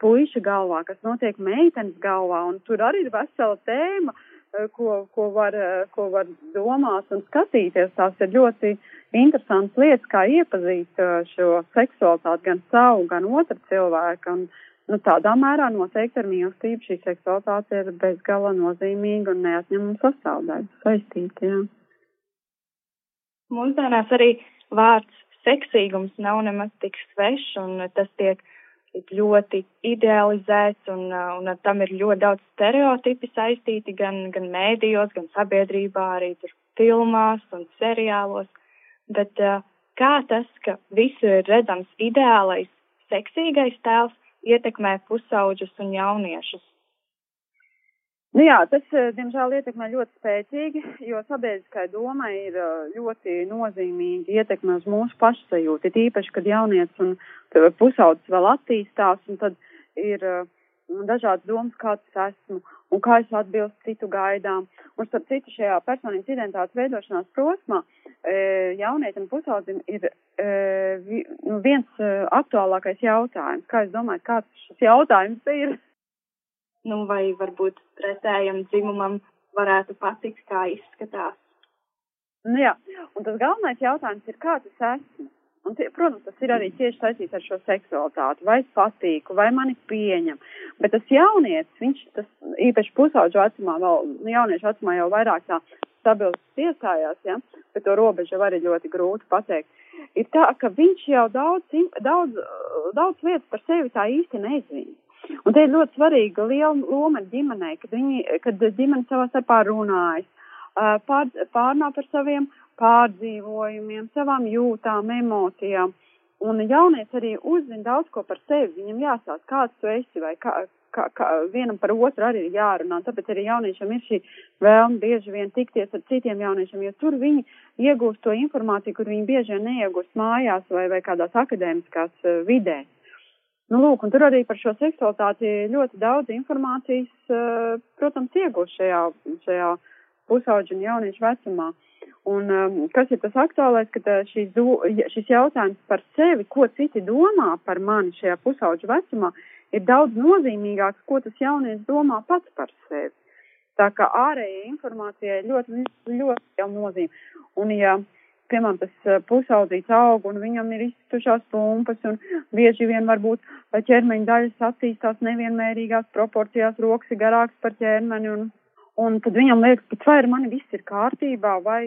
puiša galvā, kas notiek meitenes galvā, un tur arī ir vesela tēma, uh, ko, ko, var, ko var domāt un skatīties. Tās ir ļoti interesantas lietas, kā iepazīt eh, šo seksualitāti gan savu, gan otru cilvēku. Un, nu, tādā mērā noteikti ar mīlestību šī seksualitāte ir bezgala nozīmīga un neatņemama sastāvdaļa saistīta. Jā. Mūsdienās arī vārds seksīgums nav nemaz tik svešs un tas tiek ļoti idealizēts un, uh, un ar tam ir ļoti daudz stereotipi saistīti gan, gan mēdījos, gan sabiedrībā, arī tur filmās un seriālos. Bet uh, kā tas, ka visur ir redzams ideālais, seksīgais tēls, ietekmē pusauģus un jauniešus? Nu jā, tas, eh, diemžēl, ietekmē ļoti spēcīgi, jo sabiedriskai domai ir eh, ļoti nozīmīgi ietekme uz mūsu pašsajūtu. Ir īpaši, kad jaunieci un pusaudzis vēl attīstās, un tad ir dažādas domas, kāds esmu un kā es atbilstu citu gaidām. Un starp citu šajā personības identitātes veidošanās prosmā jaunietim pusaudzim ir nu, viens aktuālākais jautājums. Kā es domāju, kāds šis jautājums ir? Nu, vai varbūt pretējam dzimumam varētu patikt, kā izskatās. Nu jā, un tas galvenais jautājums ir, kā tas esmu. Un, tie, protams, tas ir arī tieši saistīts ar šo seksualitāti, vai es patīku, vai mani pieņem. Bet tas jaunietis, viņš tas īpaši pusauģu vecumā, vēl nu, jauniešu vecumā jau vairāk tā stabilis iestājās, ja, bet to robežu var arī ļoti grūti pateikt. Ir tā, ka viņš jau daudz, daudz, daudz lietas par sevi tā īsti nezina. Un te ir ļoti svarīga liela loma ģimenei, kad, viņi, kad ģimene savā starpā runājas, pār, pārnā par saviem pārdzīvojumiem, savām jūtām, emocijām. Un jaunietis arī uzzina daudz ko par sevi. Viņam jāsāk, kāds tu esi, vai kā, kā, kā vienam par otru arī ir jārunā. Tāpēc arī jauniešiem ir šī vēlme bieži vien tikties ar citiem jauniešiem, jo tur viņi iegūst to informāciju, kur viņi bieži vien neiegūst mājās vai, vai kādās akadēmiskās vidēs. Nu, lūk, un tur arī par šo seksualitāti ļoti daudz informācijas, uh, protams, iegūst šajā, šajā pusauģu un jauniešu vecumā. Uh, Un um, kas ir tas aktuālais, ka uh, šis, šis jautājums par sevi, ko citi domā par mani šajā pusauģu vecumā, ir daudz nozīmīgāks, ko tas jaunietis domā pats par sevi. Tā kā ārējai informācijai ļoti, ļoti liela nozīme. Un, ja, piemēram, tas uh, pusaudzīts aug un viņam ir iztušās pumpas un bieži vien varbūt ķermeņa daļas attīstās nevienmērīgās proporcijās, rokas ir garāks par ķermeni un, un tad viņam liekas, ka vai ar mani viss ir kārtībā? Vai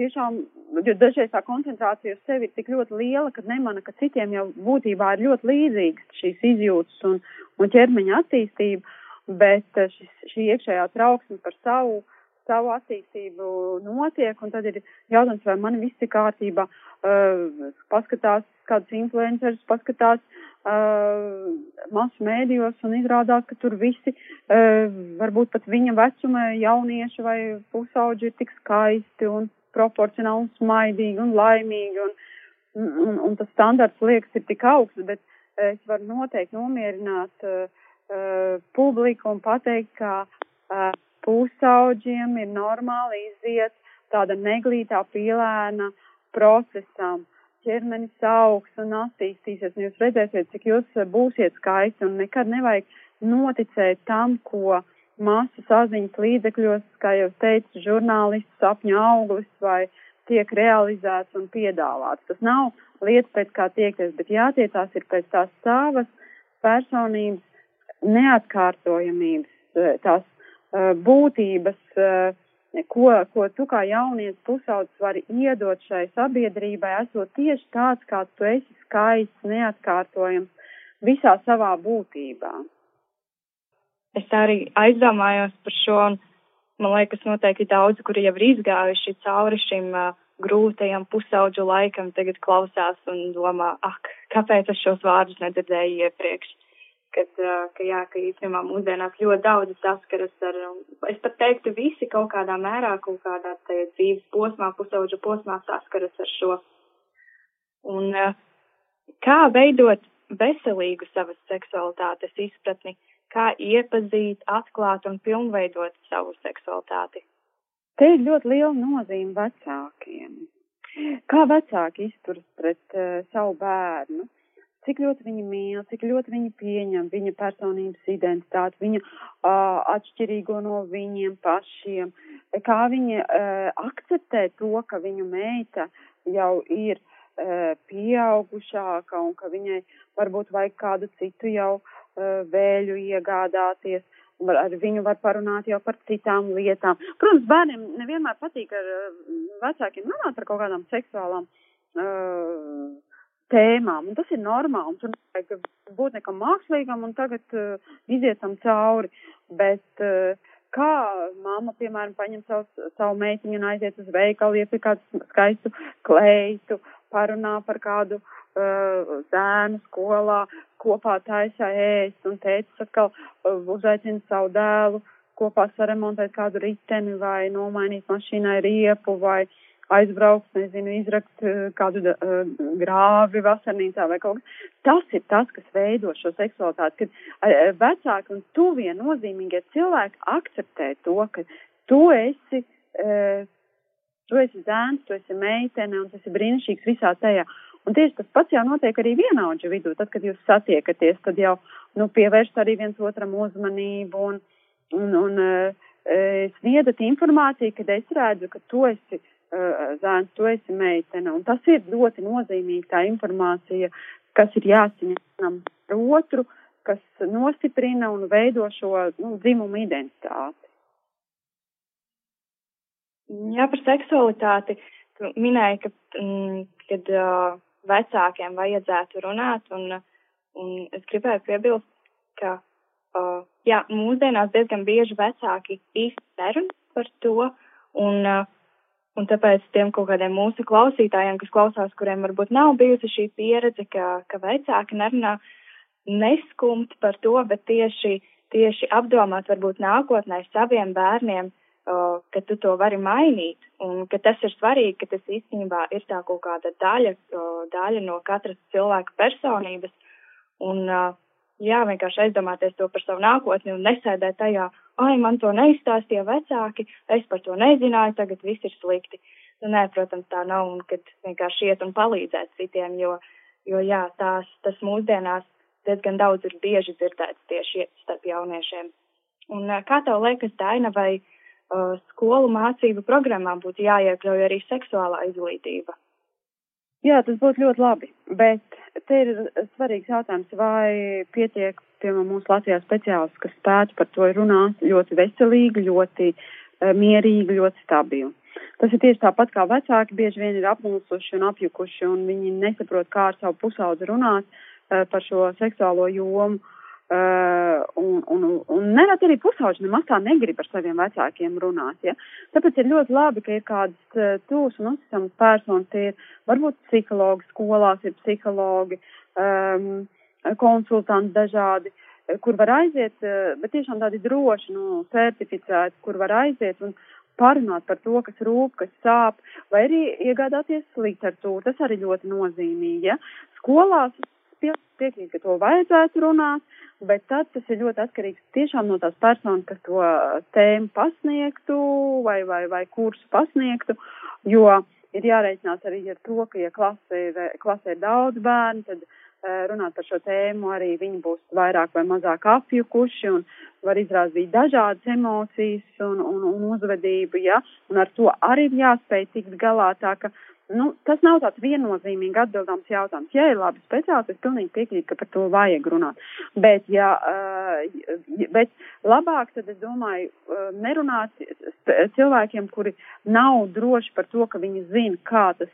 tiešām, jo dažreiz tā koncentrācija uz sevi ir tik ļoti liela, ka nemana, ka citiem jau būtībā ir ļoti līdzīgas šīs izjūtas un, un ķermeņa attīstība, bet eh, šis, šī iekšējā trauksme par savu, savu attīstību notiek, un tad ir jautājums, vai man viss ir kārtībā, uh, paskatās kādus influencerus, paskatās uh, masu mēdījos un izrādās, ka tur visi, uh, varbūt pat viņa vecuma jaunieši vai pusauģi ir tik skaisti un proporcionāli un smaidīgi un laimīgi, un, un, un tas standarts liekas ir tik augsts, bet es varu noteikti nomierināt uh, uh, publiku un pateikt, ka uh, pusauģiem ir normāli iziet tāda neglītā pielēna procesam. Ķermenis augs un attīstīsies, un jūs redzēsiet, cik jūs būsiet skaisti, un nekad nevajag noticēt tam, ko masu saziņas līdzekļos, kā jau teicu, žurnālists sapņu auglis vai tiek realizēts un piedāvāts. Tas nav lieta pēc kā tiekties, bet jātiecās ir pēc tās savas personības neatkārtojamības, tās būtības, uh, ko, ko tu kā jaunietis pusaudzis vari iedot šai sabiedrībai, esot tieši tāds, kāds tu esi skaists, neatkārtojams visā savā būtībā es arī aizdomājos par šo, un man liekas, noteikti daudzi, kuri jau ir izgājuši cauri šim uh, grūtajam pusaudžu laikam, tagad klausās un domā, ak, kāpēc es šos vārdus nedzirdēju iepriekš. Kad, ka jā, ka īstenībā mūsdienās ļoti daudz saskaras ar, es pat teiktu, visi kaut kādā mērā, kaut kādā tajā dzīves posmā, pusauģa posmā saskaras ar šo. Un kā veidot veselīgu savas seksualitātes izpratni, kā iepazīt, atklāt un pilnveidot savu seksualitāti. Te ir ļoti liela nozīme vecākiem. Kā vecāki izturas pret uh, savu bērnu? Cik ļoti viņi mīl, cik ļoti viņi pieņem viņa personības identitāti, viņa uh, atšķirīgo no viņiem pašiem, kā viņi uh, akceptē to, ka viņu meita jau ir uh, pieaugušāka un ka viņai varbūt vajag kādu citu jau uh, vēļu iegādāties. Ar viņu var parunāt jau par citām lietām. Protams, bērniem nevienmēr patīk ar vecākiem runāt par kaut kādām seksuālām uh, tēmām, un tas ir normāli, un tur nevajag būt nekam mākslīgam un tagad uh, iziet tam cauri, bet uh, kā mamma, piemēram, paņem savu, savu meitiņu un aiziet uz veikalu, iepirkt kādu skaistu kleitu, parunā par kādu uh, uh, zēnu skolā kopā taisā ēst, un tētis atkal uh, uzaicina savu dēlu kopā saremontēt kādu riteni vai nomainīt mašīnai riepu vai aizbraukt, nezinu, izrakt uh, kādu uh, grāvi vasarnīcā vai kaut kas. Tas ir tas, kas veido šo seksualitāti, kad uh, vecāki un tuvie nozīmīgie cilvēki akceptē to, ka tu esi, tu esi zēns, tu esi meitene un tas ir brīnišķīgs visā tajā. Un tieši tas pats jau notiek arī vienaudžu vidū. Tad, kad jūs satiekaties, tad jau nu, pievērst arī viens otram uzmanību un, un, un sniedat informāciju, kad es redzu, ka tu esi zēns, tu esi meitene. Un tas ir ļoti nozīmīgi tā informācija, kas ir jāsaņem ar otru, kas nostiprina un veido šo nu, dzimumu identitāti. Jā, par seksualitāti. Tu minēji, ka, mm, kad uh, vecākiem vajadzētu runāt, un, un es gribēju piebilst, ka uh, jā, mūsdienās diezgan bieži vecāki īsti nerunā par to, un, uh, un tāpēc tiem kaut kādiem mūsu klausītājiem, kas klausās, kuriem varbūt nav bijusi šī pieredze, ka, ka vecāki nerunā, neskumt par to, bet tieši, tieši apdomāt varbūt nākotnē saviem bērniem, uh, ka tu to vari mainīt. Un ka tas ir svarīgi, ka tas īstenībā ir tā kaut kāda daļa, uh, daļa no katras cilvēka personības. Un uh, jā, vienkārši aizdomāties to par savu nākotni un nesēdēt tajā, ai, man to neizstāstīja vecāki, es par to nezināju, tagad viss ir slikti. Nu, nē, protams, tā nav un kad vienkārši iet un palīdzēt citiem, jo, jo jā, tās, tas mūsdienās diezgan daudz ir bieži dzirdēts tieši starp jauniešiem. Un kā tev liekas, Daina, vai uh, skolu mācību programmā būtu jāiekļauj arī seksuālā izglītība. Jā, tas būtu ļoti labi, bet te ir svarīgs jautājums, vai pietiek, piemēram, mūsu Latvijā speciālists, kas spētu par to runāt ļoti veselīgi, ļoti uh, mierīgi, ļoti stabili. Tas ir tieši tāpat kā vecāki bieži vien ir apmulsuši un apjukuši, un viņi nesaprot, kā ar savu pusaudzi runāt uh, par šo seksuālo jomu. Uh, un, un, un nerad arī pusauģi nemaz tā negrib ar saviem vecākiem runāt. Ja? Tāpēc ir ļoti labi, ka ir kādas uh, tūs un uzticamas personas, ir varbūt psihologi, skolās ir psihologi, um, konsultanti dažādi, kur var aiziet, uh, bet tiešām tādi droši, nu, certificēti, kur var aiziet un parunāt par to, kas rūp, kas sāp, vai arī iegādāties literatūru. Tas arī ļoti nozīmīgi. Ja? Skolās piekrīt, ka to vajadzētu runāt, bet tad tas ir ļoti atkarīgs tiešām no tās personas, kas to tēmu pasniegtu vai, vai, vai kursu pasniegtu, jo ir jāreicinās arī ar to, ka, ja klasē ir, klasē ir daudz bērnu, tad runāt par šo tēmu arī viņi būs vairāk vai mazāk apjukuši un var izrādīt dažādas emocijas un, un, un uzvedību, ja, un ar to arī ir jāspēj tikt galā. Tā, ka Nu, tas nav tāds viennozīmīgi atbildāms jautājums. Ja ir labi speciālisti, es pilnīgi piekrītu, ka par to vajag runāt. Bet, ja, bet labāk tad es domāju nerunāt cilvēkiem, kuri nav droši par to, ka viņi zina, kā tas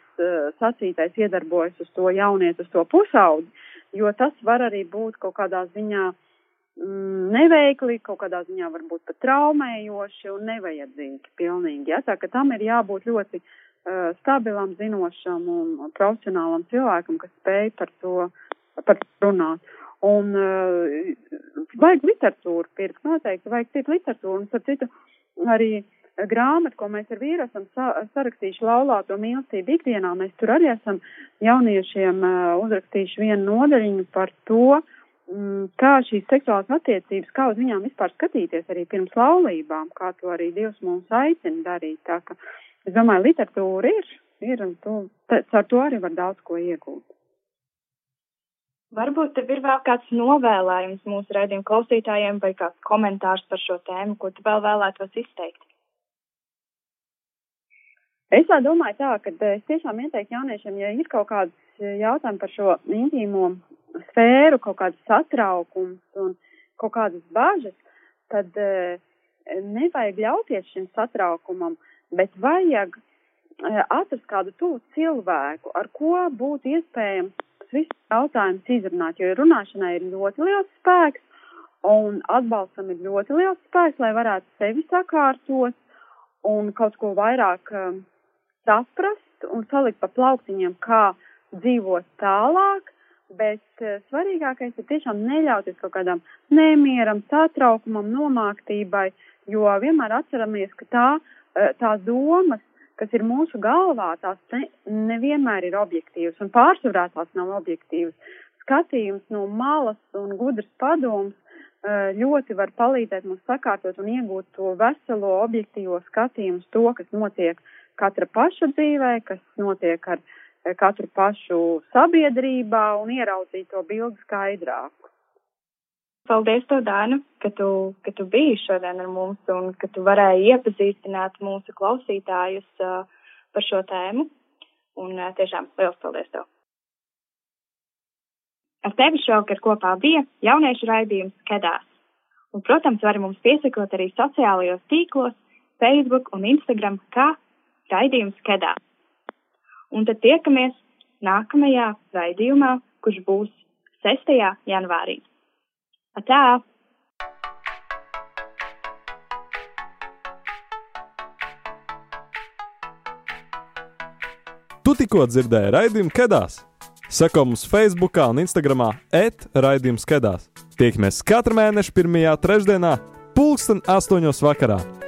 sacītais iedarbojas uz to jaunieti, uz to pusaudzi, jo tas var arī būt kaut kādā ziņā mm, neveikli, kaut kādā ziņā varbūt pat traumējoši un nevajadzīgi pilnīgi. Ja? Tā ka tam ir jābūt ļoti stabilam, zinošam un profesionālam cilvēkam, kas spēj par to, par to runāt. Un uh, vajag literatūru pirkt, noteikti vajag citu literatūru, un starp citu arī grāmatu, ko mēs ar vīru esam sa sarakstījuši laulāto mīlestību ikdienā, mēs tur arī esam jauniešiem uh, uzrakstījuši vienu nodaļiņu par to, mm, kā šīs seksuālās attiecības, kā uz viņām vispār skatīties arī pirms laulībām, kā to arī Dievs mums aicina darīt. Tā, ka, uh, Es domāju, literatūra ir, ir un tu, ar to arī var daudz ko iegūt. Varbūt tev ir vēl kāds novēlējums mūsu raidījuma klausītājiem vai kāds komentārs par šo tēmu, ko tu vēl vēlētos izteikt? Es tā domāju tā, ka es tiešām ieteiktu jauniešiem, ja ir kaut kāds jautājumi par šo intīmo sfēru, kaut kāds satraukums un kaut kādas bažas, tad eh, nevajag ļauties šim satraukumam. Uh, bet vajag eh, atrast kādu tuvu cilvēku, ar ko būtu iespējams visus jautājumus izrunāt, jo runāšanai ir ļoti liels spēks un atbalstam ir ļoti liels spēks, lai varētu sevi sakārtot un kaut ko vairāk um, saprast un salikt pa plauktiņiem, kā dzīvot tālāk, bet uh, svarīgākais ir tiešām neļauties kaut kādam nemieram, satraukumam, nomāktībai, jo vienmēr atceramies, ka tā tās domas, kas ir mūsu galvā, tās ne, nevienmēr ir objektīvas, un pārsvarā tās nav objektīvas. Skatījums no malas un gudrs padoms eh, ļoti var palīdzēt mums sakārtot un iegūt to veselo objektīvo skatījumu, to, kas notiek katra paša dzīvē, kas notiek ar eh, katru pašu sabiedrībā un ieraudzīt to bildi skaidrāk. Paldies, tev, Dāna, ka tu, ka tu biji šodien ar mums un ka tu varēji iepazīstināt mūsu klausītājus uh, par šo tēmu. Un uh, tiešām liels paldies tev! Ar tevi šovakar kopā bija jauniešu raidījums Kedās. Un, protams, var mums piesakot arī sociālajos tīklos, Facebook un Instagram, kā raidījums Kedās. Un tad tiekamies nākamajā raidījumā, kurš būs 6. janvārī. Atā! Tu tikko dzirdēji raidījumu Kedās. Seko mums Facebook un Instagram et raidījums Kedās. Tiekamies katru mēnešu pirmajā trešdienā, pulksten astoņos vakarā.